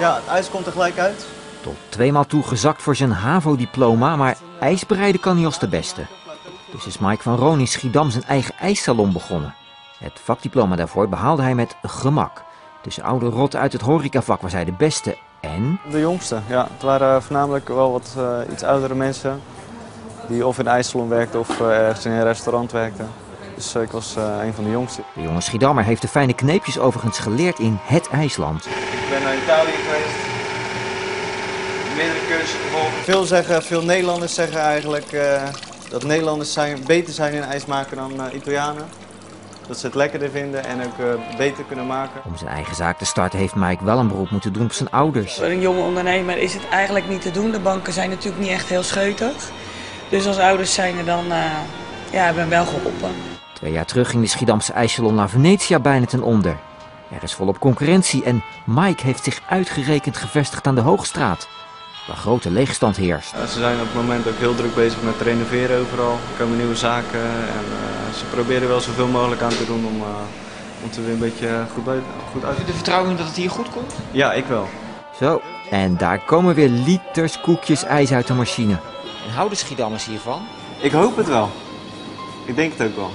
Ja, het ijs komt er gelijk uit. Tot tweemaal toe gezakt voor zijn HAVO-diploma, maar ijsbereiden kan hij als de beste. Dus is Mike van Roon in Schiedam zijn eigen ijssalon begonnen. Het vakdiploma daarvoor behaalde hij met gemak. Tussen oude rotten uit het horecavak was hij de beste en... De jongste, ja. Het waren voornamelijk wel wat uh, iets oudere mensen. Die of in een ijssalon werkten of uh, ergens in een restaurant werkten. Dus uh, ik was een van de jongsten. De jonge Schiedammer heeft de fijne kneepjes overigens geleerd in het IJsland. Ik ben naar Italië geweest. Meerdere cursussen gevolgd. Veel, zeggen, veel Nederlanders zeggen eigenlijk dat Nederlanders zijn, beter zijn in ijs maken dan Italianen. Dat ze het lekkerder vinden en ook uh, beter kunnen maken. Om zijn eigen zaak te starten heeft Mike wel een beroep moeten doen op zijn ouders. Voor een jonge ondernemer is het eigenlijk niet te doen. De banken zijn natuurlijk niet echt heel scheutig. Dus als ouders zijn er dan, uh, ja, hebben we wel geholpen. Twee jaar terug ging de Schiedamse ijssalon naar Venetia bijna ten onder. Er is volop concurrentie en Mike heeft zich uitgerekend gevestigd aan de Hoogstraat waar grote leegstand heerst. ze zijn op het moment ook heel druk bezig met renoveren overal. Er komen nieuwe zaken en uh, ze proberen wel zoveel mogelijk aan te doen om, uh, om er weer een beetje goed, bij, goed uit Heb je de vertrouwen dat het hier goed komt? Ja, ik wel. Zo, en daar komen weer liters koekjes ijs uit de machine. En houden Schiedammers hiervan? Ik hoop het wel. Ik denk het ook wel.